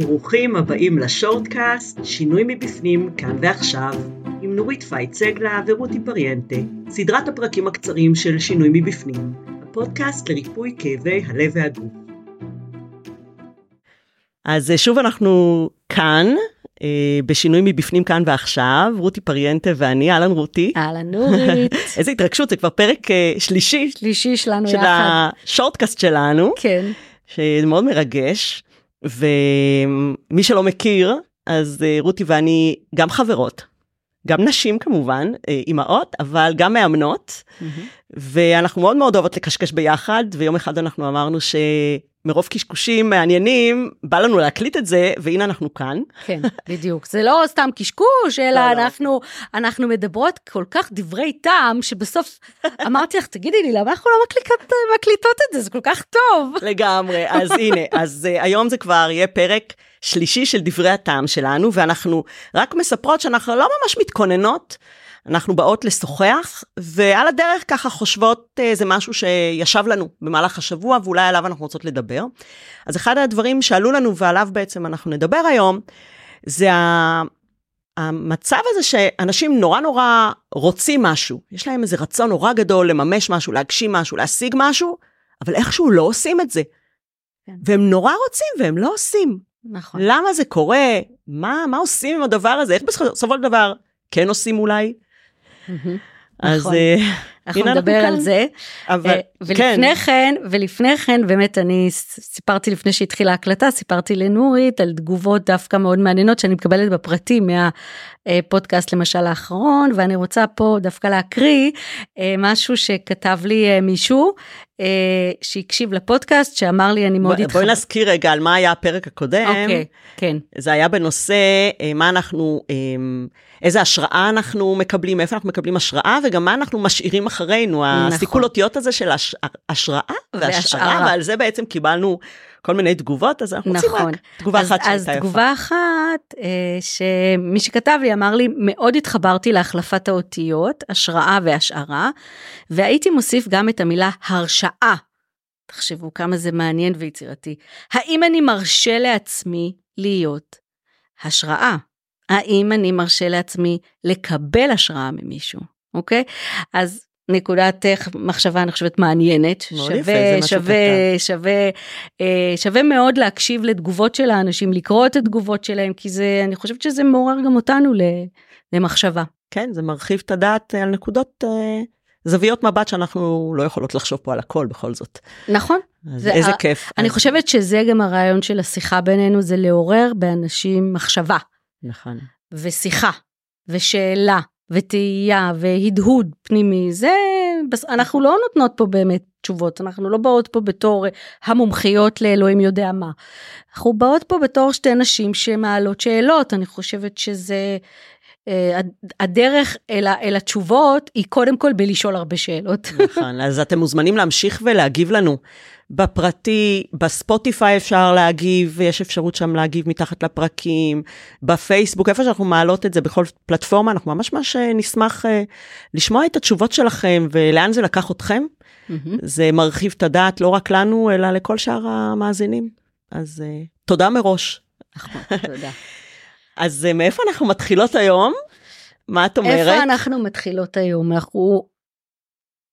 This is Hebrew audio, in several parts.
ברוכים הבאים לשורטקאסט, שינוי מבפנים, כאן ועכשיו, עם נורית פייצגלה ורותי פריאנטה, סדרת הפרקים הקצרים של שינוי מבפנים, הפודקאסט לריפוי כאבי הלב והגוף. אז שוב אנחנו כאן, אה, בשינוי מבפנים כאן ועכשיו, רותי פריאנטה ואני, אהלן רותי. אהלן נורית. איזה התרגשות, זה כבר פרק אה, שלישי. שלישי שלנו של יחד. השורטקאסט שלנו. כן. שמאוד מרגש, ומי שלא מכיר, אז אה, רותי ואני גם חברות, גם נשים כמובן, אה, אימהות, אבל גם מאמנות, ואנחנו מאוד מאוד אוהבות לקשקש ביחד, ויום אחד אנחנו אמרנו ש... מרוב קשקושים מעניינים, בא לנו להקליט את זה, והנה אנחנו כאן. כן, בדיוק. זה לא סתם קשקוש, אלא לא, לא. אנחנו, אנחנו מדברות כל כך דברי טעם, שבסוף אמרתי לך, תגידי לי, למה אנחנו לא מקליקות, מקליטות את זה? זה כל כך טוב. לגמרי, אז הנה, אז uh, היום זה כבר יהיה פרק שלישי של דברי הטעם שלנו, ואנחנו רק מספרות שאנחנו לא ממש מתכוננות. אנחנו באות לשוחח, ועל הדרך ככה חושבות איזה משהו שישב לנו במהלך השבוע, ואולי עליו אנחנו רוצות לדבר. אז אחד הדברים שעלו לנו ועליו בעצם אנחנו נדבר היום, זה. המצב הזה שאנשים נורא נורא רוצים משהו, יש להם איזה רצון נורא גדול לממש משהו, להגשים משהו, להשיג משהו, אבל איכשהו לא עושים את זה. כן. והם נורא רוצים והם לא עושים. נכון. למה זה קורה? מה, מה עושים עם הדבר הזה? איך בסופו של דבר כן עושים אולי? אז נכון. אנחנו נדבר על זה. אבל אה, ולפני כן, ולפני כן, באמת אני סיפרתי לפני שהתחילה ההקלטה, סיפרתי לנורית על תגובות דווקא מאוד מעניינות שאני מקבלת בפרטי מהפודקאסט למשל האחרון, ואני רוצה פה דווקא להקריא אה, משהו שכתב לי מישהו. שהקשיב לפודקאסט שאמר לי אני מאוד התחבר. בואי נזכיר רגע על מה היה הפרק הקודם. אוקיי, כן. זה היה בנושא מה אנחנו, איזה השראה אנחנו מקבלים, איפה אנחנו מקבלים השראה וגם מה אנחנו משאירים אחרינו, נכון. הסיכול אותיות הזה של הש... השראה והשערה, ועל זה בעצם קיבלנו כל מיני תגובות, אז אנחנו נכון. רוצים רק תגובה אז, אחת שהייתה יפה. אז תגובה אחת, אה, שמי שכתב לי אמר לי, מאוד התחברתי להחלפת האותיות, השראה והשערה, והייתי מוסיף גם את המילה הרשאה. תחשבו כמה זה מעניין ויצירתי. האם אני מרשה לעצמי להיות השראה? האם אני מרשה לעצמי לקבל השראה ממישהו, אוקיי? אז נקודת מחשבה אני חושבת מעניינת, מאוד שווה, יפה, זה שווה. שווה, אה, שווה מאוד להקשיב לתגובות של האנשים, לקרוא את התגובות שלהם, כי זה, אני חושבת שזה מעורר גם אותנו למחשבה. כן, זה מרחיב את הדעת על נקודות, אה, זוויות מבט שאנחנו לא יכולות לחשוב פה על הכל בכל זאת. נכון. אז זה איזה כיף. אני אז- חושבת שזה גם הרעיון של השיחה בינינו, זה לעורר באנשים מחשבה, נכון. ושיחה, ושאלה, ותהייה, והדהוד פנימי, זה, אנחנו לא נותנות פה באמת תשובות, אנחנו לא באות פה בתור אה, המומחיות לאלוהים יודע מה. אנחנו באות פה בתור שתי נשים שמעלות שאלות, אני חושבת שזה... אה, הד- הדרך אל, ה- אל התשובות היא קודם כל בלשאול הרבה שאלות. נכון, אז אתם מוזמנים להמשיך ולהגיב לנו. בפרטי, בספוטיפיי אפשר להגיב, ויש אפשרות שם להגיב מתחת לפרקים, בפייסבוק, איפה שאנחנו מעלות את זה, בכל פלטפורמה, אנחנו ממש ממש אה, נשמח אה, לשמוע את התשובות שלכם, ולאן זה לקח אתכם. זה מרחיב את הדעת לא רק לנו, אלא לכל שאר המאזינים. אז אה, תודה מראש. נכון, תודה. אז אה, מאיפה אנחנו מתחילות היום? מה את אומרת? איפה אנחנו מתחילות היום? אנחנו...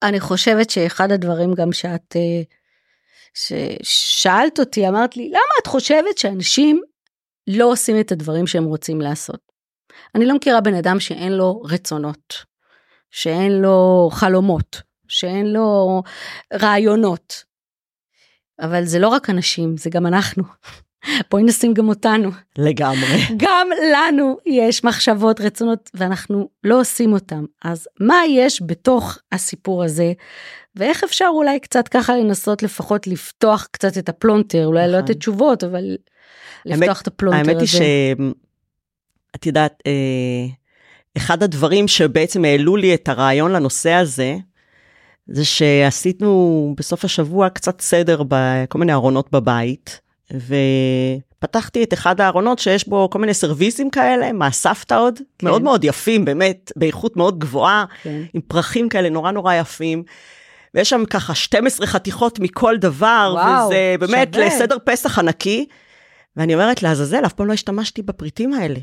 אני חושבת שאחד הדברים גם שאת... אה, ששאלת אותי, אמרת לי, למה את חושבת שאנשים לא עושים את הדברים שהם רוצים לעשות? אני לא מכירה בן אדם שאין לו רצונות, שאין לו חלומות, שאין לו רעיונות. אבל זה לא רק אנשים, זה גם אנחנו. בואי נשים גם אותנו. לגמרי. גם לנו יש מחשבות, רצונות, ואנחנו לא עושים אותם. אז מה יש בתוך הסיפור הזה, ואיך אפשר אולי קצת ככה לנסות לפחות לפתוח קצת את הפלונטר, אולי לא נכון. לתת תשובות, אבל לפתוח האמת- את הפלונטר הזה. האמת היא שאת יודעת, אה, אחד הדברים שבעצם העלו לי את הרעיון לנושא הזה, זה שעשינו בסוף השבוע קצת סדר בכל מיני ארונות בבית, ופתחתי את אחד הארונות שיש בו כל מיני סרוויסים כאלה, מהסבתא עוד, כן. מאוד מאוד יפים, באמת, באיכות מאוד גבוהה, כן. עם פרחים כאלה נורא נורא יפים. ויש שם ככה 12 חתיכות מכל דבר, וואו, וזה באמת שווה. לסדר פסח ענקי. ואני אומרת, לעזאזל, אף פעם לא השתמשתי בפריטים האלה.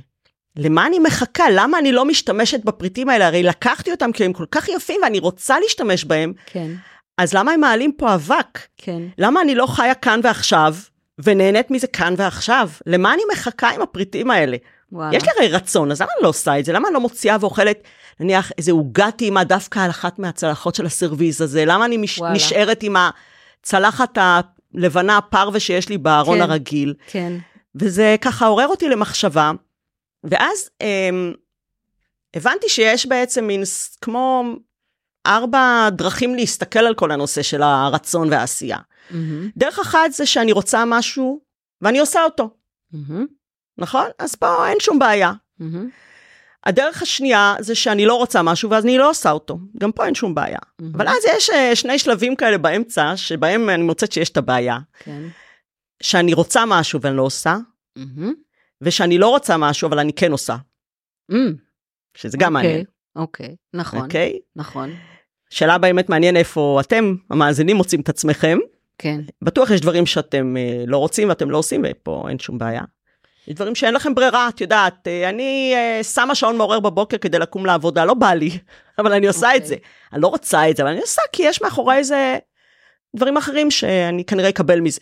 למה אני מחכה? למה אני לא משתמשת בפריטים האלה? הרי לקחתי אותם כי הם כל כך יפים ואני רוצה להשתמש בהם. כן, אז למה הם מעלים פה אבק? כן. למה אני לא חיה כאן ועכשיו, ונהנית מזה כאן ועכשיו? למה אני מחכה עם הפריטים האלה? וואלה. יש לי הרי רצון, אז למה אני לא עושה את זה? למה אני לא מוציאה ואוכלת, נניח, איזה עוגה טעימה דווקא על אחת מהצלחות של הסרוויז הזה? למה אני מש... וואלה. נשארת עם הצלחת הלבנה הפרווה שיש לי בארון כן. הרגיל? כן, וזה ככה עורר אותי למחשבה, ואז אמ, הבנתי שיש בעצם מין כמו ארבע דרכים להסתכל על כל הנושא של הרצון והעשייה. מהמם, דרך אחת זה שאני רוצה משהו ואני עושה אותו, מהמם, נכון? אז פה אין שום בעיה. מהמם, הדרך השנייה זה שאני לא רוצה משהו ואז אני לא עושה אותו, גם פה אין שום בעיה. מהמם. אבל אז יש אה, שני שלבים כאלה באמצע, שבהם אני מוצאת שיש את הבעיה, כן. שאני רוצה משהו ואני לא עושה, מהמם. ושאני לא רוצה משהו אבל אני כן עושה, אמ, שזה גם אוקיי, מעניין, אוקיי, נכון, אוקיי? נכון, שאלה באמת מעניין איפה אתם, המאזינים, מוצאים את עצמכם. כן, בטוח יש דברים שאתם אה, לא רוצים ואתם לא עושים, ופה אין שום בעיה. יש דברים שאין לכם ברירה, את יודעת, אה, אני אה, שמה שעון מעורר בבוקר כדי לקום לעבודה, לא בא לי, אבל אני עושה אוקיי. את זה. אני לא רוצה את זה, אבל אני עושה כי יש מאחורי זה דברים אחרים שאני כנראה אקבל מזה.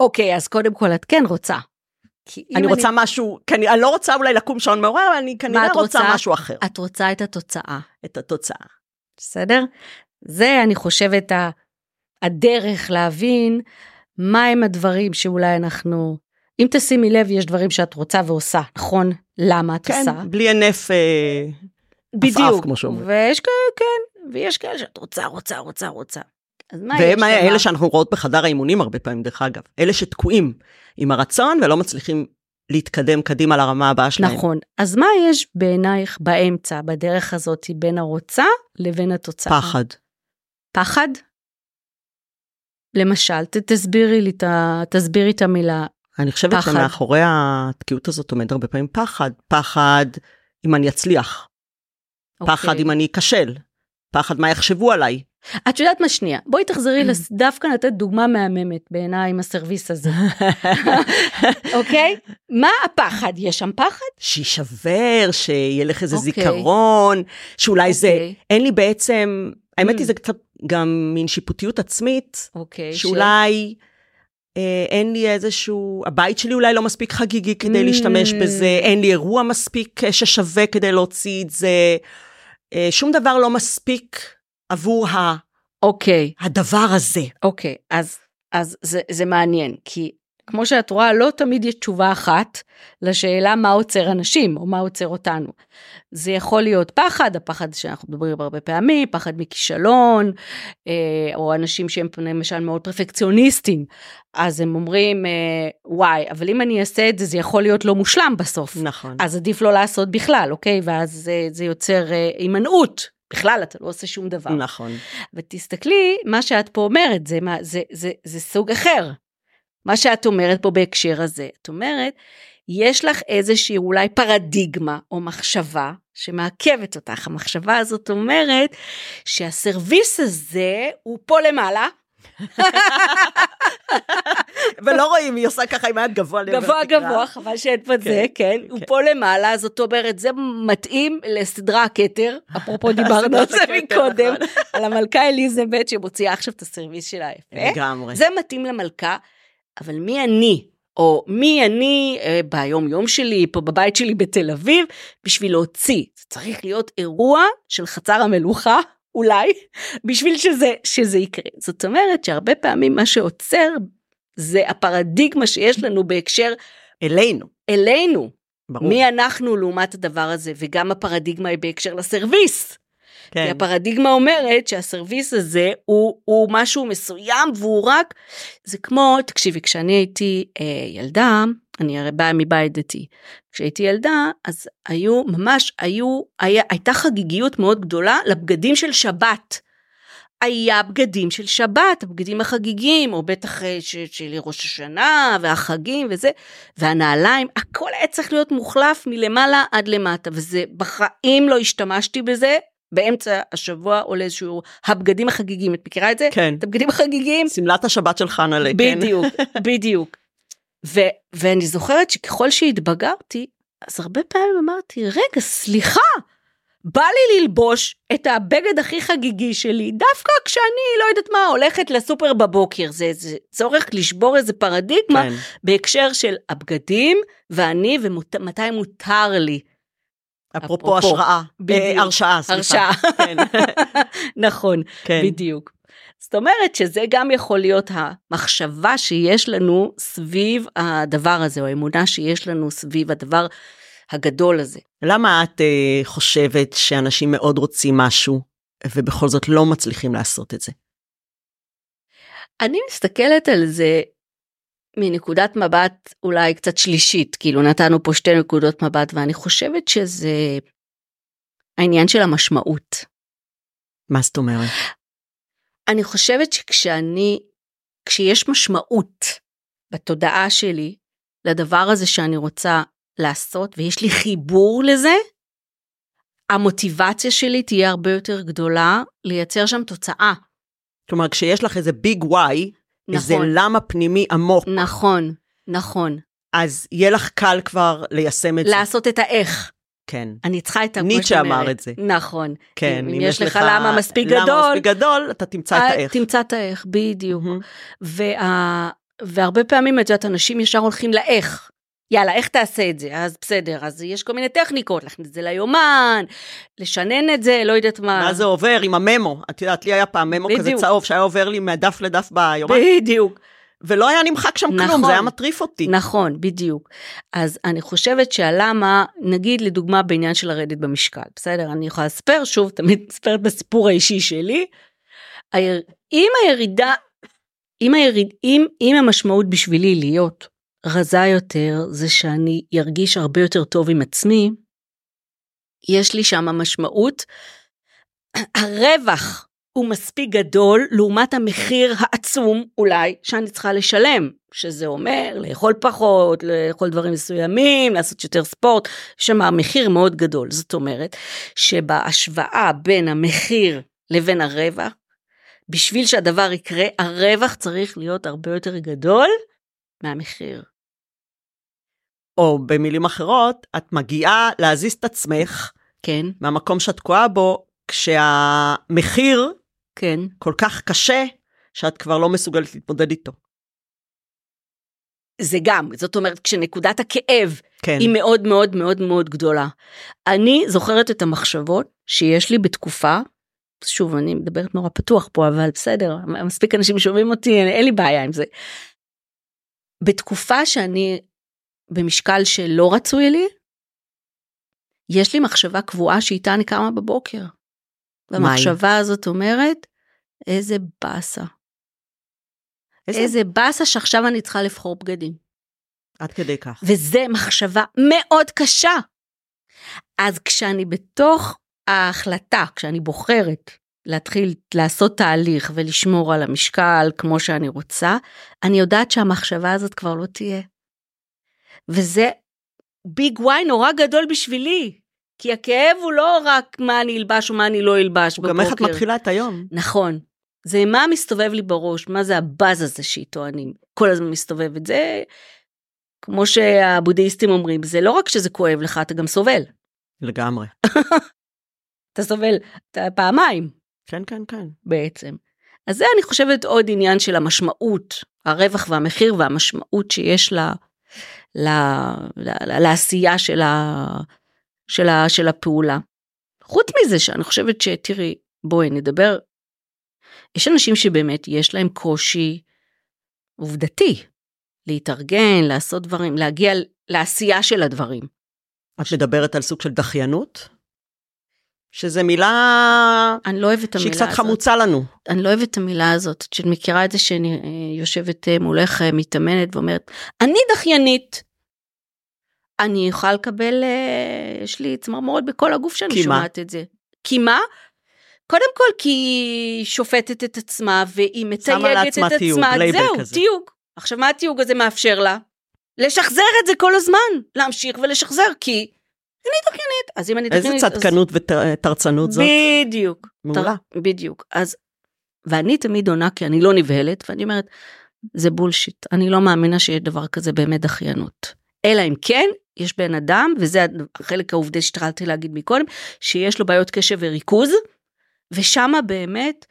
אוקיי, אז קודם כל את כן רוצה. אם אני רוצה משהו, כי אני, אני לא רוצה אולי לקום שעון מעורר, אבל אני כנראה רוצה רוצה? משהו אחר, את רוצה את התוצאה, את התוצאה. בסדר? זה, אני חושבת, הדרך להבין מהם הדברים שאולי אנחנו... אם תשימי לב, יש דברים שאת רוצה ועושה, נכון? למה את כן, עושה? בלי הנף אה, בדיוק. כמו שאומרים. ויש כאלה, כן, ויש כאלה שאת רוצה, רוצה, רוצה, רוצה. אז מה והם? אלה שאנחנו רואות בחדר האימונים הרבה פעמים, דרך אגב. אלה שתקועים עם הרצון ולא מצליחים להתקדם קדימה לרמה הבאה שלהם. נכון. אז מה יש בעינייך באמצע, בדרך הזאת, בין הרוצה לבין התוצאה? פחד. פחד? למשל, ת, תסבירי לי, את ה- תסבירי את המילה. אני חושבת פחד. שמאחורי התקיעות הזאת עומד הרבה פעמים פחד. פחד אם אני אצליח, פחד אוקיי. אם אני אכשל, פחד מה יחשבו עליי. את יודעת מה שנייה, בואי תחזרי לס- דווקא לתת דוגמה מהממת בעיניי עם הסרוויס הזה, אוקיי? מה הפחד? יש שם פחד? שיישבר, שילך איזה אוקיי. זיכרון, שאולי זה, אוקיי. אין לי בעצם, האמת Mm. היא זה קצת גם מין שיפוטיות עצמית, אוקיי. שאולי אה, אין לי איזשהו, הבית שלי אולי לא מספיק חגיגי כדי Mm. להשתמש בזה, אין לי אירוע מספיק אה, ששווה כדי להוציא את זה, שום דבר לא מספיק עבור ה, אוקיי, הדבר הזה. אוקיי, אז, אז זה, זה מעניין, כי כמו שאת רואה, לא תמיד יש תשובה אחת לשאלה מה עוצר אנשים, או מה עוצר אותנו. זה יכול להיות פחד, הפחד שאנחנו מדברים הרבה פעמים, פחד מכישלון, אה, או אנשים שהם למשל מאוד פרפקציוניסטים, אז הם אומרים, אה, וואי, אבל אם אני אעשה את זה, זה יכול להיות לא מושלם בסוף. נכון. אז עדיף לא לעשות בכלל, אוקיי? ואז זה, זה יוצר אה, הימנעות. בכלל, אתה לא עושה שום דבר. נכון. ותסתכלי, מה שאת פה אומרת, זה, מה, זה, זה, זה סוג אחר. מה שאת אומרת פה בהקשר הזה, את אומרת, יש לך איזושהי אולי פרדיגמה או מחשבה שמעכבת אותך. המחשבה הזאת אומרת שהסרוויס הזה הוא פה למעלה, ולא רואים, היא עושה ככה עם היד גבוה גבוה. גבוה, חבל שאין פה את זה, כן, הוא כן. פה למעלה, זאת אומרת, זה מתאים לסדרה הכתר, אפרופו דיברנו על זה מקודם, נכון. על המלכה אליזבת שמוציאה עכשיו את הסרוויס שלה יפה. לגמרי. זה מתאים למלכה, אבל מי אני, או מי אני אה, ביום יום שלי, פה בבית שלי בתל אביב, בשביל להוציא. זה צריך להיות אירוע של חצר המלוכה, אולי, בשביל שזה, שזה יקרה. זאת אומרת שהרבה פעמים מה שעוצר זה הפרדיגמה שיש לנו בהקשר אלינו. אלינו. ברור. מי אנחנו לעומת הדבר הזה, וגם הפרדיגמה היא בהקשר לסרוויס. כי כן. הפרדיגמה אומרת שהסרוויס הזה הוא, הוא משהו מסוים והוא רק, זה כמו, תקשיבי, כשאני הייתי אה, ילדה, אני הרי באה מבית דתי, כשהייתי ילדה אז היו ממש, היו, היה, הייתה חגיגיות מאוד גדולה לבגדים של שבת. היה בגדים של שבת, הבגדים החגיגיים, או בטח אה, ש- של ראש השנה והחגים וזה, והנעליים, הכל היה צריך להיות מוחלף מלמעלה עד למטה, וזה, בחיים לא השתמשתי בזה, באמצע השבוע עולה איזשהו, הבגדים החגיגיים, את מכירה את זה? כן. את הבגדים החגיגיים? שמלת השבת של חנה ל... כן. בדיוק, בדיוק. ו- ואני זוכרת שככל שהתבגרתי, אז הרבה פעמים אמרתי, רגע, סליחה, בא לי ללבוש את הבגד הכי חגיגי שלי, דווקא כשאני, לא יודעת מה, הולכת לסופר בבוקר. זה, זה צורך לשבור איזה פרדיגמה כן. בהקשר של הבגדים ואני ומתי מותר לי. אפרופו השראה. אה, הרשעה, סליחה. הרשעה. כן. נכון, כן. בדיוק. זאת אומרת שזה גם יכול להיות המחשבה שיש לנו סביב הדבר הזה, או האמונה שיש לנו סביב הדבר הגדול הזה. למה את אה, חושבת שאנשים מאוד רוצים משהו, ובכל זאת לא מצליחים לעשות את זה? אני מסתכלת על זה מנקודת מבט אולי קצת שלישית, כאילו נתנו פה שתי נקודות מבט, ואני חושבת שזה העניין של המשמעות. מה זאת אומרת? אני חושבת שכשאני, כשיש משמעות בתודעה שלי לדבר הזה שאני רוצה לעשות, ויש לי חיבור לזה, המוטיבציה שלי תהיה הרבה יותר גדולה לייצר שם תוצאה. כלומר, כשיש לך איזה ביג וואי, איזה נכון, למה פנימי עמוק, נכון, נכון. אז יהיה לך קל כבר ליישם את זה. לעשות את האיך. כן. אני צריכה את ה... ניטשה אמר. את זה. נכון. כן, אם יש לך למה מספיק גדול, למה מספיק גדול, אתה תמצא את אה, האיך. תמצא את האיך, בדיוק. מהמם. וה... והרבה פעמים, את יודעת, אנשים ישר הולכים לאיך. יאללה, איך תעשה את זה? אז בסדר, אז יש כל מיני טכניקות, להכניס את זה ליומן, לשנן את זה, לא יודעת מה. מה זה עובר עם הממו? את יודעת, לי היה פעם ממו כזה בדיוק. צהוב, שהיה עובר לי מדף לדף ביומן, בדיוק. ולא היה נמחק שם כלום, נכון. זה היה מטריף אותי. נכון, בדיוק. אז אני חושבת שהלמה, נגיד לדוגמה בעניין של לרדת במשקל, בסדר? אני יכולה לספר, שוב, תמיד מספרת בסיפור האישי שלי. אם הירידה, אם, היריד, אם, אם המשמעות בשבילי להיות רזה יותר, זה שאני ארגיש הרבה יותר טוב עם עצמי, יש לי שם משמעות. הרווח הוא מספיק גדול לעומת המחיר העצום אולי שאני צריכה לשלם, שזה אומר לאכול פחות, לאכול דברים מסוימים, לעשות יותר ספורט, יש שם מחיר מאוד גדול. זאת אומרת שבהשוואה בין המחיר לבין הרווח, בשביל שהדבר יקרה, הרווח צריך להיות הרבה יותר גדול מהמחיר. או במילים אחרות, את מגיעה להזיז את עצמך כן, מהמקום שאת תקועה בו, כשהמחיר כן, כל כך קשה, שאת כבר לא מסוגלת להתמודד איתו. זה גם, זאת אומרת כשנקודת הכאב כן. היא מאוד מאוד מאוד מאוד גדולה. אני זוכרת את המחשבות שיש לי בתקופה, שוב אני מדברת נורא פתוח פה אבל בסדר, מספיק אנשים שומעים אותי, אין לי בעיה עם זה. בתקופה שאני במשקל שלא רצוי לי, יש לי מחשבה קבועה שאיתה אני קמה בבוקר. והמחשבה הזאת אומרת, איזה באסה. איזה... איזה באסה שעכשיו אני צריכה לבחור בגדים. עד כדי כך. וזה מחשבה מאוד קשה. אז כשאני בתוך ההחלטה, כשאני בוחרת להתחיל לעשות תהליך ולשמור על המשקל כמו שאני רוצה, אני יודעת שהמחשבה הזאת כבר לא תהיה. וזה ביג וואי נורא גדול בשבילי, כי הכאב הוא לא רק מה אני אלבש או מה אני לא אלבש בבוקר. גם איך את מתחילה את היום. נכון. זה מה מסתובב לי בראש, מה זה הבאז הזה שאיתו אני כל הזמן מסתובבת. זה, כמו שהבודהיסטים אומרים, זה לא רק שזה כואב לך, אתה גם סובל. לגמרי. אתה סובל אתה פעמיים כן, כן, כן. בעצם. אז זה אני חושבת עוד עניין של המשמעות, הרווח והמחיר והמשמעות שיש לה, לעשייה של, ה, של, ה, של הפעולה. חוץ מזה שאני חושבת שתראי, בואי נדבר, יש אנשים שבאמת יש להם קושי עובדתי להתארגן, לעשות דברים, להגיע לעשייה של הדברים. את מדברת על סוג של דחיינות? שזה מילה אני לא אוהבת את שהיא המילה קצת הזאת. חמוצה לנו. אני לא אוהבת את המילה הזאת, שאת מכירה את זה שאני אה, יושבת אה, מולך אה, מתאמנת ואומרת, אני דחיינית. אני יכולה לקבל, אה, יש לי צמרמורת בכל הגוף שאני כי מה? שומעת את זה. כי מה? קודם כל כי היא שופטת את עצמה והיא מתייגת את תיוג, עצמה, זהו, כזה. תיוג. עכשיו מה התיוג הזה מאפשר לה? לשחזר את זה כל הזמן, להמשיך ולשחזר, כי אני דחיינית. אז אם אני איזה דחיינית... אז- צדקנות ותרצנות זאת? בדיוק. מעולה. תר- בדיוק. אז, ואני תמיד עונה כי אני לא נבהלת, ואני אומרת, זה בולשיט. אני לא מאמינה שיש דבר כזה באמת דחיינות. אלא אם כן, יש בן אדם, וזה החלק העובדי שהתחלתי להגיד מקודם, שיש לו בעיות קשב וריכוז, ושמה באמת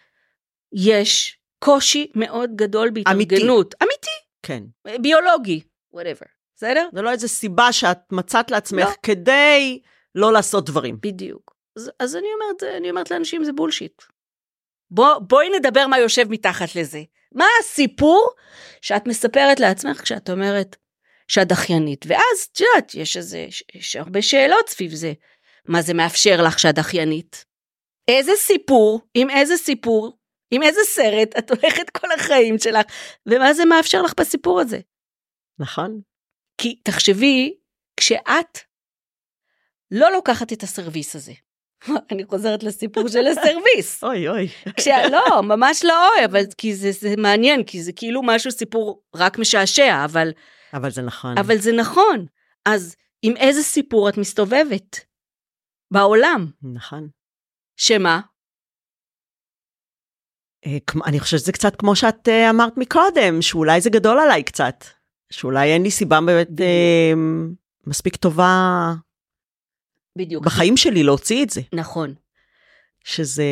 יש קושי מאוד גדול בהתארגנות. אמיתי. אמיתי. כן. ביולוגי, whatever. בסדר? זה לא איזה סיבה שאת מצאת לעצמך לא. כדי לא לעשות דברים. בדיוק. אז, אז אני אומרת, אני אומרת לאנשים זה בולשיט. בוא, בואי נדבר מה יושב מתחת לזה. מה הסיפור שאת מספרת לעצמך כשאת אומרת שאת דחיינית? ואז, את יודעת, יש איזה, יש הרבה שאלות סביב זה. מה זה מאפשר לך שאת דחיינית? איזה סיפור, עם איזה סיפור, עם איזה סרט את הולכת כל החיים שלך, ומה זה מאפשר לך בסיפור הזה? נכון. כי תחשבי, כשאת לא לוקחת את הסרוויס הזה, אני חוזרת לסיפור של הסרוויס. אוי אוי. כשה, לא, ממש לא אוי, אבל כי זה, זה מעניין, כי זה כאילו משהו, סיפור רק משעשע, אבל... אבל זה נכון. אבל זה נכון. אז עם איזה סיפור את מסתובבת? בעולם. נכון. שמה? אה, אני חושבת שזה קצת כמו שאת אה, אמרת מקודם, שאולי זה גדול עליי קצת. שאולי אין לי סיבה באמת אה, מספיק טובה בדיוק. בחיים שלי להוציא את זה. נכון. שזה,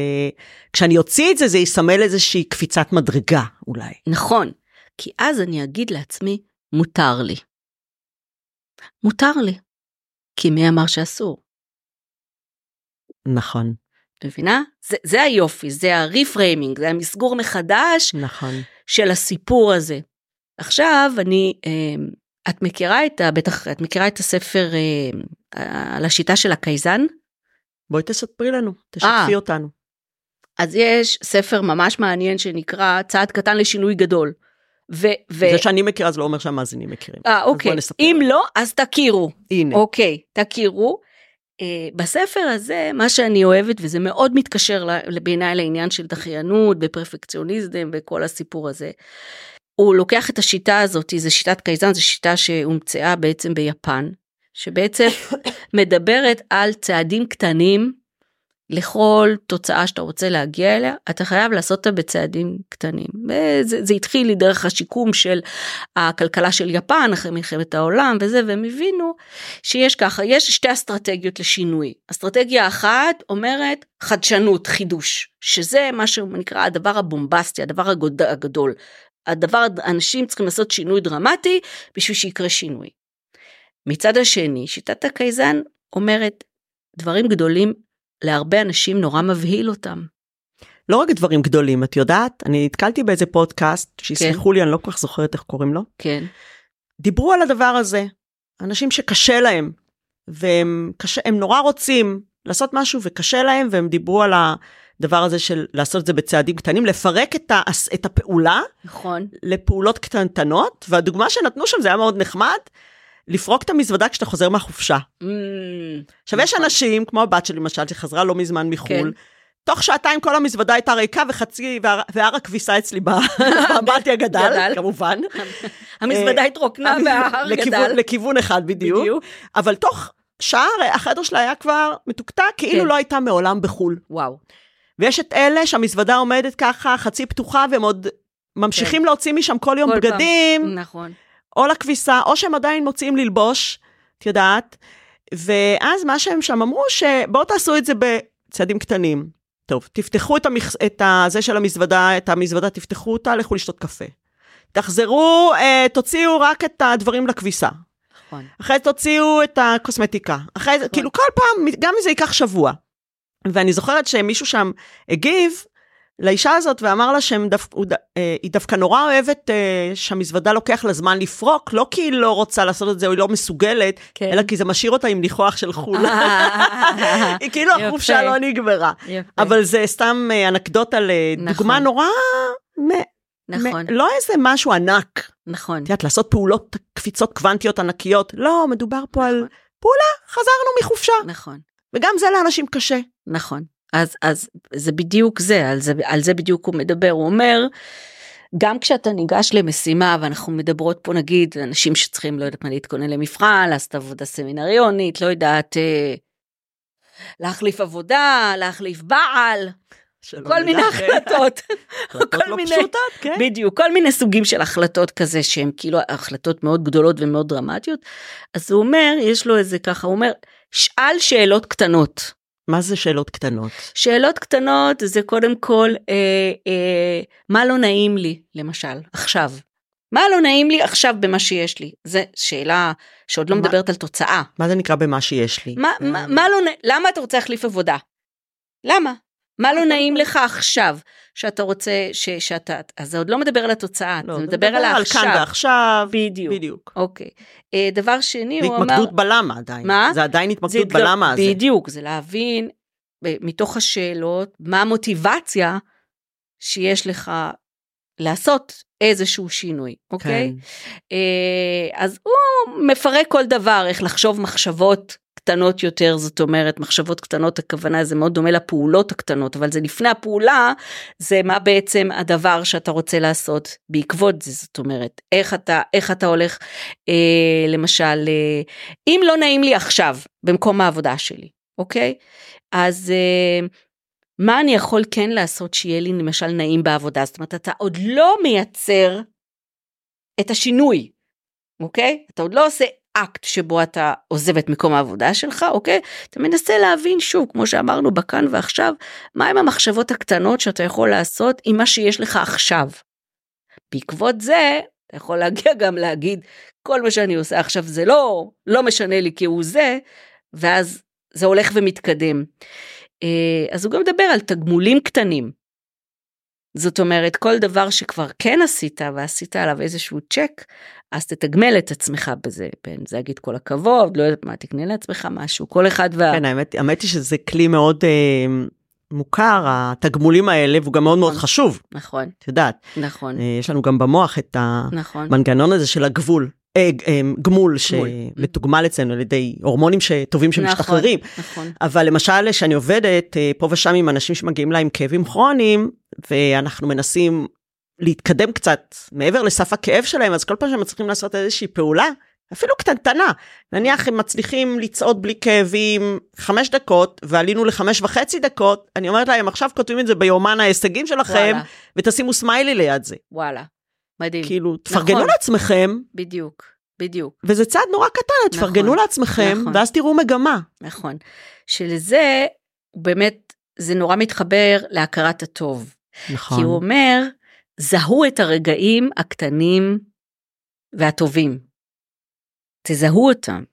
כשאני אוציא את זה, זה יסמל איזושהי קפיצת מדרגה אולי. נכון, כי אז אני אגיד לעצמי, מותר לי. מותר לי. כי מי אמר שאסור? נכון. מבינה? זה, זה היופי, זה הריפריימינג, זה המסגור מחדש נכון. של הסיפור הזה. עכשיו אני, אה, את מכירה את. בטח, את מכירה את הספר אה, על השיטה של הקייזן? בואי תספרי לנו, תשתפי 아, אותנו. אז יש ספר ממש מעניין שנקרא צעד קטן לשינוי גדול. ו, ו... זה שאני מכירה זה לא אומר שהמאזינים מכירים. אה, אוקיי. אם לא, אז תכירו. הנה. אוקיי, תכירו. Uh, בספר הזה, מה שאני אוהבת, וזה מאוד מתקשר בעיניי לעניין של דחיינות ופרפקציוניזם וכל הסיפור הזה, הוא לוקח את השיטה הזאת, זו שיטת קייזן, זו שיטה שהומצאה בעצם ביפן, שבעצם מדברת על צעדים קטנים לכל תוצאה שאתה רוצה להגיע אליה, אתה חייב לעשות אותה בצעדים קטנים. וזה, זה התחיל לי דרך השיקום של הכלכלה של יפן אחרי מלחמת העולם וזה, והם הבינו שיש ככה, יש שתי אסטרטגיות לשינוי. אסטרטגיה אחת אומרת חדשנות, חידוש, שזה מה שנקרא הדבר הבומבסטי, הדבר הגדול. הדבר, אנשים צריכים לעשות שינוי דרמטי בשביל שיקרה שינוי. מצד השני, שיטת הקייזן אומרת, דברים גדולים להרבה אנשים נורא מבהיל אותם. לא רק דברים גדולים, את יודעת? אני נתקלתי באיזה פודקאסט, שיסלחו כן. לי, אני לא כל כך זוכרת איך קוראים לו. כן. דיברו על הדבר הזה, אנשים שקשה להם, והם קשה, נורא רוצים לעשות משהו וקשה להם, והם דיברו על הדבר הזה של לעשות את זה בצעדים קטנים, לפרק את, ה, את הפעולה. נכון. לפעולות קטנטנות, והדוגמה שנתנו שם זה היה מאוד נחמד. לפרוק את המזוודה כשאתה חוזר מהחופשה. Mm, עכשיו, יש נכון. אנשים, כמו הבת שלי למשל, שחזרה לא מזמן מחו"ל, כן. תוך שעתיים כל המזוודה הייתה ריקה וחצי, והר הכביסה אצלי באמבטיה גדל, כמובן. המזוודה אה, התרוקנה וההר גדל. לכיוון אחד בדיוק. אבל תוך שעה החדר שלה היה כבר מתוקתק, כאילו כן. לא הייתה מעולם בחו"ל. וואו. ויש את אלה שהמזוודה עומדת ככה, חצי פתוחה, והם עוד ממשיכים כן. להוציא משם כל יום בגדים. נכון. או לכביסה, או שהם עדיין מוצאים ללבוש, את יודעת. ואז מה שהם שם אמרו, שבואו תעשו את זה בצעדים קטנים. טוב, תפתחו את, המכ... את הזה של המזוודה, את המזוודה, תפתחו אותה, לכו לשתות קפה. תחזרו, אה, תוציאו רק את הדברים לכביסה. נכון. אחרי זה תוציאו את הקוסמטיקה. אחרי זה, נכון. כאילו כל פעם, גם אם זה ייקח שבוע. ואני זוכרת שמישהו שם הגיב, לאישה הזאת ואמר לה שהיא דו, אה, דווקא נורא אוהבת אה, שהמזוודה לוקח לה זמן לפרוק, לא כי היא לא רוצה לעשות את זה או היא לא מסוגלת, כן. אלא כי זה משאיר אותה עם ניחוח של חו"ל. היא כאילו החופשה לא נגמרה. יפה. אבל זה סתם אה, אנקדוטה לדוגמה נכון. נורא... נכון. לא איזה משהו ענק. נכון. את יודעת, לעשות פעולות, קפיצות קוונטיות ענקיות. לא, מדובר פה נכון. על פעולה, חזרנו מחופשה. נכון. וגם זה לאנשים קשה. נכון. אז, אז זה בדיוק זה, על זה, על זה בדיוק הוא מדבר, הוא אומר, גם כשאתה ניגש למשימה ואנחנו מדברות פה נגיד אנשים שצריכים לא יודעת מה להתכונן למבחן, לעשות עבודה סמינריונית, לא יודעת, אה, להחליף עבודה, להחליף בעל. כל מיני החלטות כל לא מיני- פשוטות, כן. בדיוק, כל מיני סוגים של החלטות כזה שהן כאילו החלטות מאוד גדולות ומאוד דרמטיות. אז הוא אומר, יש לו איזה ככה, הוא אומר, שאל שאלות קטנות. מה זה שאלות קטנות? שאלות קטנות זה קודם כל, אה, אה, מה לא נעים לי, למשל, עכשיו. מה לא נעים לי עכשיו במה שיש לי? זו שאלה שעוד לא מה- מדברת על תוצאה. מה זה נקרא במה שיש לי? מה, מה, מה לא נעים, למה אתה רוצה להחליף עבודה? למה? מה לא נעים לך עכשיו שאתה רוצה, ש, שאתה, אז זה עוד לא מדבר על התוצאה, לא, זה זה מדבר על כאן העכשיו. ועכשיו. בדיוק. בדיוק. אוקיי. אה, דבר שני, זה הוא אמר... התמקדות בלמה עדיין. מה? זה עדיין זה התמקדות התגר- בלמה הזה. בדיוק, זה להבין ב- מתוך השאלות מה המוטיבציה שיש לך לעשות איזשהו שינוי, אוקיי? כן. אה, אז הוא מפרק כל דבר, איך לחשוב מחשבות קטנות יותר, זאת אומרת, מחשבות קטנות, הכוונה זה מאוד דומה לפעולות הקטנות, אבל זה לפני הפעולה, זה מה בעצם הדבר שאתה רוצה לעשות בעקבות זה, זאת אומרת, איך אתה, איך אתה הולך, אה, למשל, אה, אם לא נעים לי עכשיו, במקום העבודה שלי, אוקיי? אז אה, מה אני יכול כן לעשות שיהיה לי למשל נעים בעבודה? זאת אומרת, אתה עוד לא מייצר את השינוי, אוקיי? אתה עוד לא עושה אקט שבו אתה עוזב את מקום העבודה שלך, אוקיי? אתה מנסה להבין שוב, כמו שאמרנו בכאן ועכשיו, מהם המחשבות הקטנות שאתה יכול לעשות עם מה שיש לך עכשיו. בעקבות זה, אתה יכול להגיע גם להגיד, כל מה שאני עושה עכשיו זה לא, לא משנה לי כהוא זה, ואז זה הולך ומתקדם. אה, אז הוא גם מדבר על תגמולים קטנים. זאת אומרת, כל דבר שכבר כן עשית ועשית עליו איזשהו צ'ק, אז תתגמל את עצמך בזה, בין זה להגיד כל הכבוד, לא יודעת מה, תקנה לעצמך משהו, כל אחד וה... כן, האמת, האמת היא שזה כלי מאוד אה, מוכר, התגמולים האלה, והוא גם מאוד מאוד נכון. חשוב, נכון, את יודעת. נכון, אה, יש לנו גם במוח את נכון, המנגנון הזה של הגבול. אה, אה, גמול. שמתוגמל אצלנו על ידי הורמונים טובים שמשתחררים. נכון, אבל למשל, כשאני עובדת אה, פה ושם עם אנשים שמגיעים להם כאבים כרוניים, ואנחנו מנסים להתקדם קצת מעבר לסף הכאב שלהם, אז כל פעם שהם מצליחים לעשות איזושהי פעולה, אפילו קטנטנה, נניח הם מצליחים לצעוד בלי כאבים חמש דקות, ועלינו לחמש וחצי דקות, אני אומרת להם, עכשיו כותבים את זה ביומן ההישגים שלכם, וואלה, ותשימו סמיילי ליד זה. וואלה, מדהים, כאילו, תפרגנו נכון. לעצמכם, בדיוק, בדיוק, וזה צעד נורא קטן, תפרגנו נכון, לעצמכם, נכון. ואז תראו מגמה. נכון. שלזה, באמת, זה נורא מתחבר להכרת הטוב. נכון. כי הוא אומר, זהו את הרגעים הקטנים והטובים. תזהו אותם.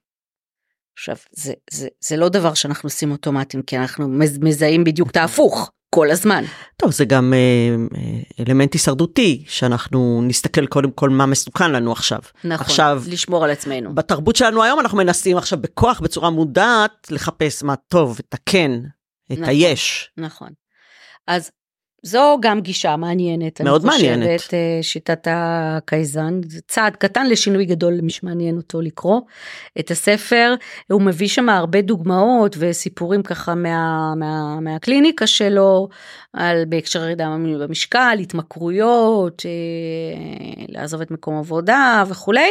עכשיו, זה, זה, זה לא דבר שאנחנו עושים אוטומטים, כי אנחנו מז- מזהים בדיוק את ההפוך כל הזמן. טוב, זה גם אה, אה, אלמנט הישרדותי, שאנחנו נסתכל קודם כל מה מסוכן לנו עכשיו. נכון, עכשיו, לשמור על עצמנו. בתרבות שלנו היום אנחנו מנסים עכשיו בכוח, בצורה מודעת, לחפש מה טוב, את הכן, את נכון. היש. נכון. אז זו גם גישה מעניינת, מאוד אני חושבת, מעניינת. אה, שיטת הקייזן, צעד קטן לשינוי גדול למי שמעניין אותו לקרוא את הספר, הוא מביא שם הרבה דוגמאות וסיפורים ככה מה, מה, מהקליניקה שלו, על בהקשר ירידה במשקל, התמכרויות, אה, לעזוב את מקום עבודה וכולי,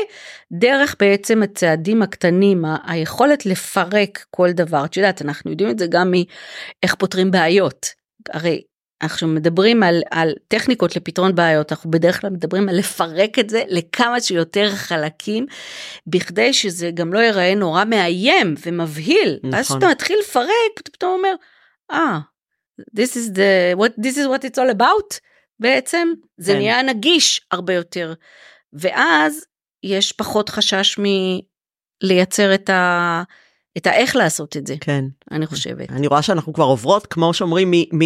דרך בעצם הצעדים הקטנים, היכולת לפרק כל דבר, את יודעת, אנחנו יודעים את זה גם מאיך פותרים בעיות, הרי אנחנו מדברים על, על טכניקות לפתרון בעיות, אנחנו בדרך כלל מדברים על לפרק את זה לכמה שיותר חלקים, בכדי שזה גם לא ייראה נורא מאיים ומבהיל. נכון. אז. כשאתה מתחיל לפרק, אתה פתאום אומר, אה, this is the, what, this is what it's all about, בעצם זה כן. נהיה נגיש הרבה יותר. ואז יש פחות חשש מלייצר את ה... את האיך לעשות את זה, כן. אני חושבת. אני רואה שאנחנו כבר עוברות, כמו שאומרים, מ... מ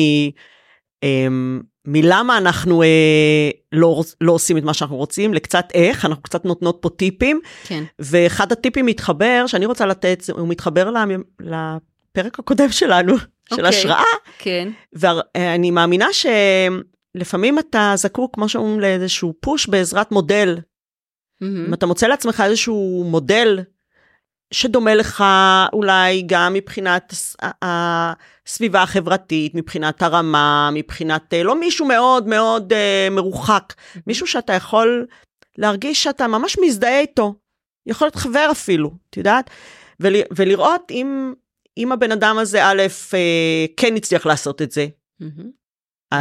מלמה אנחנו אה, לא, לא עושים את מה שאנחנו רוצים, לקצת איך, אנחנו קצת נותנות פה טיפים, כן, ואחד הטיפים מתחבר, שאני רוצה לתת, הוא מתחבר לפרק הקודם שלנו, של אוקיי. השראה, כן, ואני מאמינה שלפעמים אתה זקוק, כמו שאומרים, לאיזשהו פוש בעזרת מודל. מהמם. אם אתה מוצא לעצמך איזשהו מודל שדומה לך אולי גם מבחינת הסביבה החברתית, מבחינת הרמה, מבחינת אה, לא מישהו מאוד מאוד אה, מרוחק, מישהו שאתה יכול להרגיש שאתה ממש מזדהה איתו, יכול להיות חבר אפילו, את יודעת? ול, ולראות אם, אם הבן אדם הזה, א', אה, כן הצליח לעשות את זה, מהמם.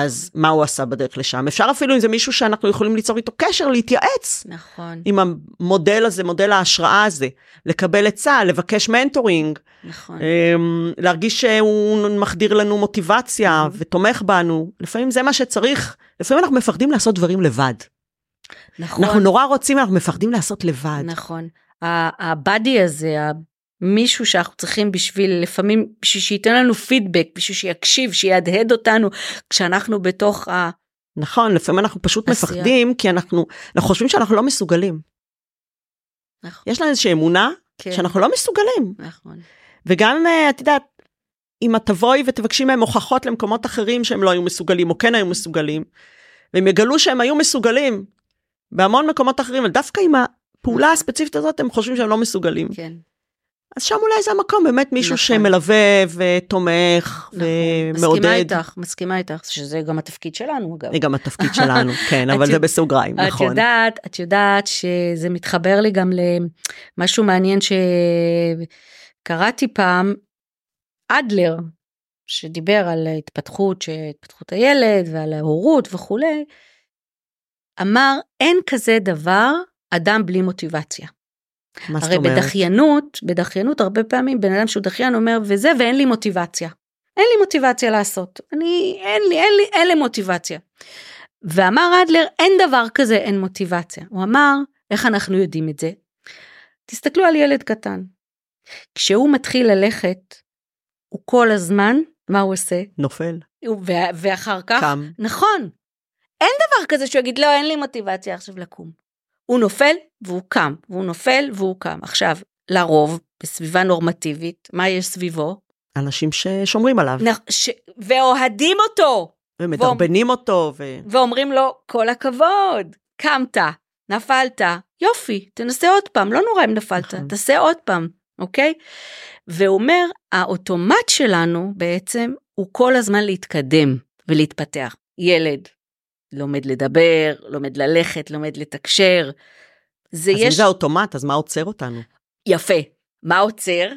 אז מה הוא עשה בדרך לשם? אפשר אפילו אם זה מישהו שאנחנו יכולים ליצור איתו קשר, להתייעץ נכון, עם המודל הזה, מודל ההשראה הזה, לקבל עצה, לבקש מנטורינג, נכון. אמ, להרגיש שהוא מחדיר לנו מוטיבציה ותומך בנו. לפעמים זה מה שצריך, לפעמים אנחנו מפחדים לעשות דברים לבד. נכון. אנחנו נורא רוצים, אנחנו מפחדים לעשות לבד. נכון. הבאדי הזה, מישהו שאנחנו צריכים בשביל, לפעמים בשביל שייתן לנו פידבק, בשביל שיקשיב, שיהדהד אותנו, כשאנחנו בתוך ה... נכון, לפעמים אנחנו פשוט עשייה. מפחדים, כי אנחנו, אנחנו חושבים שאנחנו לא מסוגלים. נכון, יש לנו איזושהי אמונה כן, שאנחנו לא מסוגלים. נכון, וגם, אה, את יודעת, אם את תבואי ותבקשי מהם הוכחות למקומות אחרים שהם לא היו מסוגלים, או כן היו מסוגלים, והם יגלו שהם היו מסוגלים בהמון מקומות אחרים, אבל דווקא עם הפעולה. הספציפית הזאת, הם חושבים שהם לא מסוגלים. כן. אז שם אולי זה המקום, באמת מישהו נכון. שמלווה ותומך נכון. ומעודד. מסכימה איתך, מסכימה איתך, שזה גם התפקיד שלנו אגב. זה גם התפקד שלנו, כן, את אבל זה בסוגריים, את נכון. יודעת, את יודעת שזה מתחבר לי גם למשהו מעניין שקראתי פעם, אדלר, שדיבר על התפתחות, התפתחות הילד ועל ההורות וכולי, אמר אין כזה דבר אדם בלי מוטיבציה. מה זאת הרי אומרת? בדחיינות, בדחיינות הרבה פעמים בן אדם שהוא דחיין אומר וזה ואין לי מוטיבציה. אין לי מוטיבציה לעשות. אני, אין לי, אין לי, אין לי מוטיבציה. ואמר אדלר, אין דבר כזה אין מוטיבציה. הוא אמר, איך אנחנו יודעים את זה? תסתכלו על ילד קטן. כשהוא מתחיל ללכת, הוא כל הזמן, מה הוא עושה? נופל, ואחר כך, קם. נכון. אין דבר כזה שהוא יגיד, לא, אין לי מוטיבציה עכשיו לקום. הוא נופל והוא קם, והוא נופל והוא קם. עכשיו, לרוב, בסביבה נורמטיבית, מה יש סביבו? אנשים ששומרים עליו, נ- ש... ואוהדים אותו, ומדרבנים אותו, ו... ואומרים לו, כל הכבוד, קמת, נפלת, יופי, תנסה עוד פעם, לא נורא אם נפלת, נכון. תעשה עוד פעם, אוקיי? והוא אומר, האוטומט שלנו בעצם הוא כל הזמן להתקדם ולהתפתח. ילד לומד לדבר, לומד ללכת, לומד לתקשר. זה אז אם יש... זה האוטומט, אז מה עוצר אותנו? יפה. מה עוצר?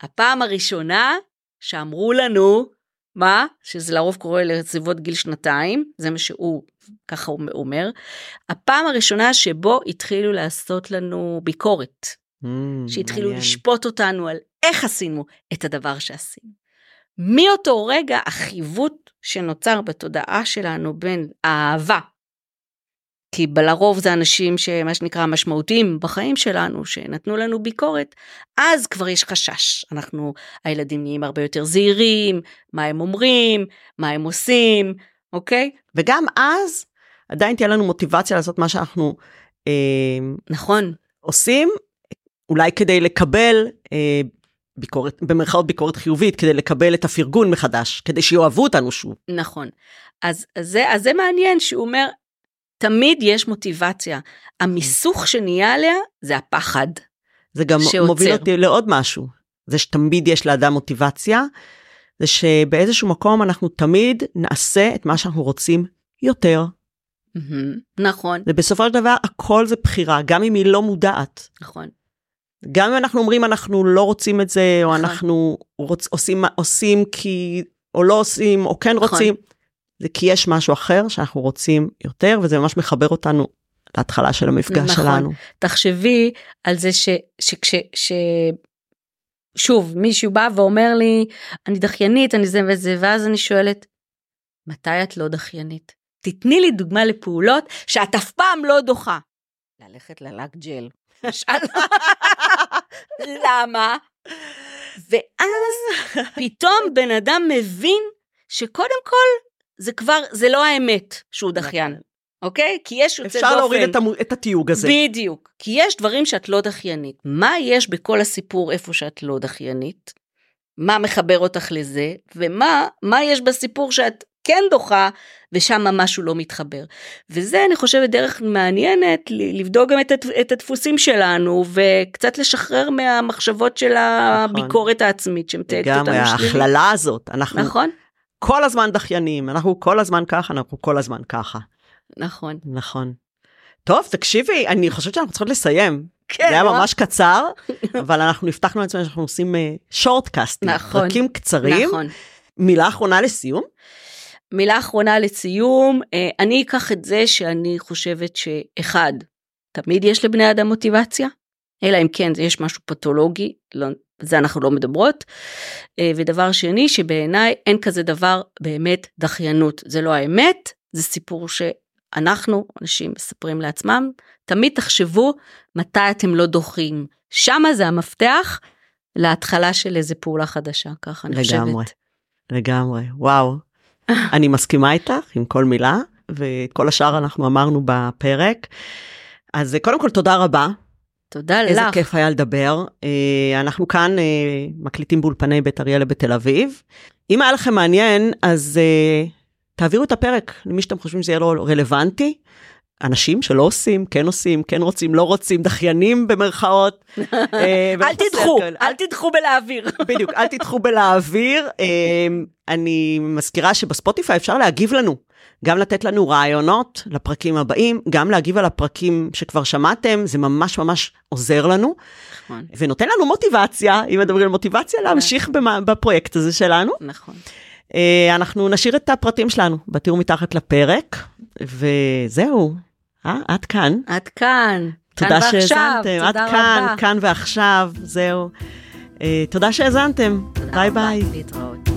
הפעם הראשונה שאמרו לנו, מה? שזה לרוב קורה לסביבות גיל שנתיים, זה מה שהוא, ככה הוא אומר. הפעם הראשונה שבו התחילו לעשות לנו ביקורת. Mm, שהתחילו מעניין. לשפוט אותנו על איך עשינו את הדבר שעשינו. מאותו רגע החיווט שנוצר בתודעה שלנו בין האהבה, כי לרוב זה אנשים שמה שנקרא משמעותיים בחיים שלנו, שנתנו לנו ביקורת, אז כבר יש חשש. אנחנו, הילדים נהיים הרבה יותר זהירים, מה הם אומרים, מה הם עושים, אוקיי? וגם אז, עדיין תהיה לנו מוטיבציה לעשות מה שאנחנו אה, נכון, עושים, אולי כדי לקבל אה, ביקורת, במרכאות ביקורת חיובית, כדי לקבל את הפרגון מחדש, כדי שיאהבו אותנו שוב. נכון. אז, אז, זה, אז זה מעניין שהוא אומר, תמיד יש מוטיבציה. המיסוך שנהיה עליה זה הפחד. זה גם שעוצר. מוביל אותי לעוד משהו. זה שתמיד יש לאדם מוטיבציה, זה שבאיזשהו מקום אנחנו תמיד נעשה את מה שאנחנו רוצים יותר. מהמם, נכון, ובסופו של דבר הכל זה בחירה, גם אם היא לא מודעת. נכון, גם אם אנחנו אומרים אנחנו לא רוצים את זה, או נכון. אנחנו רוצ, עושים, עושים כי, או לא עושים, או כן נכון. רוצים, זה כי יש משהו אחר שאנחנו רוצים יותר, וזה ממש מחבר אותנו להתחלה של המפגש נכון. שלנו. תחשבי על זה ש... שכש... ש... שוב, מישהו בא ואומר לי, אני דחיינית, אני זה וזה, ואז אני שואלת, מתי את לא דחיינית? תתני לי דוגמה לפעולות שאת אף פעם לא דוחה. ללכת ללק ג'ל. שאל- למה? ואז פתאום בן אדם מבין שקודם כל זה כבר, זה לא האמת שהוא דחיין, אוקיי? כי יש יוצא דופן. אפשר להוריד את, המו, את התיוג הזה. בדיוק. כי יש דברים שאת לא דחיינית. מה יש בכל הסיפור איפה שאת לא דחיינית? מה מחבר אותך לזה? ומה מה יש בסיפור שאת כן דוחה ושם משהו לא מתחבר. וזה אני חושבת דרך מעניינת לבדוק גם את, את הדפוסים שלנו וקצת לשחרר מהמחשבות של הביקורת העצמית שמתייגת אותנו לגמרי. ההכללה הזאת, אנחנו נכון? כל הזמן דחיינים, אנחנו כל הזמן ככה, אנחנו כל הזמן ככה. נכון. נכון. טוב, תקשיבי, אני חושבת שאנחנו צריכות לסיים. כן, זה היה לא? ממש קצר, אבל אנחנו הבטחנו לעצמנו שאנחנו עושים שורטקאסטים, נכון, פרקים קצרים. נכון. מילה אחרונה לסיום? מילה אחרונה לסיום, אה, אני אקח את זה שאני חושבת שאחד, תמיד יש לבני אדם מוטיבציה, אלא אם כן יש משהו פתולוגי, לא, זה אנחנו לא מדברות. אה, ודבר שני, שבעיניי אין כזה דבר באמת דחיינות, זה לא האמת, זה סיפור שאנחנו, אנשים מספרים לעצמם, תמיד תחשבו מתי אתם לא דוחים. שמה זה המפתח להתחלה של איזה פעולה חדשה, ככה אני חושבת. לגמרי, לגמרי, וואו. אני מסכימה איתך עם כל מילה, ואת כל השאר אנחנו אמרנו בפרק. אז אה, קודם כל תודה רבה. תודה איזה לך. כיף היה לדבר. אה, אנחנו כאן אה, מקליטים באולפני בית אריאלה בתל אביב. אם היה לכם מעניין, אז תעבירו את הפרק למי שאתם חושבים שזה יהיה לו רלוונטי. אנשים שלא עושים, כן עושים, כן רוצים, לא רוצים, דחיינים במרכאות. אה, אל תדחו. אל תדחו בלהעביר. בדיוק, אל תדחו בלהעביר. אה, אני מזכירה שבספוטיפיי אפשר להגיב לנו, גם לתת לנו רעיונות לפרקים הבאים, גם להגיב על הפרקים שכבר שמעתם, זה ממש ממש עוזר לנו, נכון, ונותן לנו מוטיבציה, אם מדברים על מוטיבציה, להמשיך במה- בפרויקט הזה שלנו. נכון. אה, אנחנו נשאיר את הפרטים שלנו בתיאור מתחת לפרק, וזהו, אה, עד כאן. עד כאן. תודה. שהאזנתם, עד כאן, רבה. כאן ועכשיו, זהו. אה, תודה שהאזנתם, תודה ביי רבה. ביי. להתראות.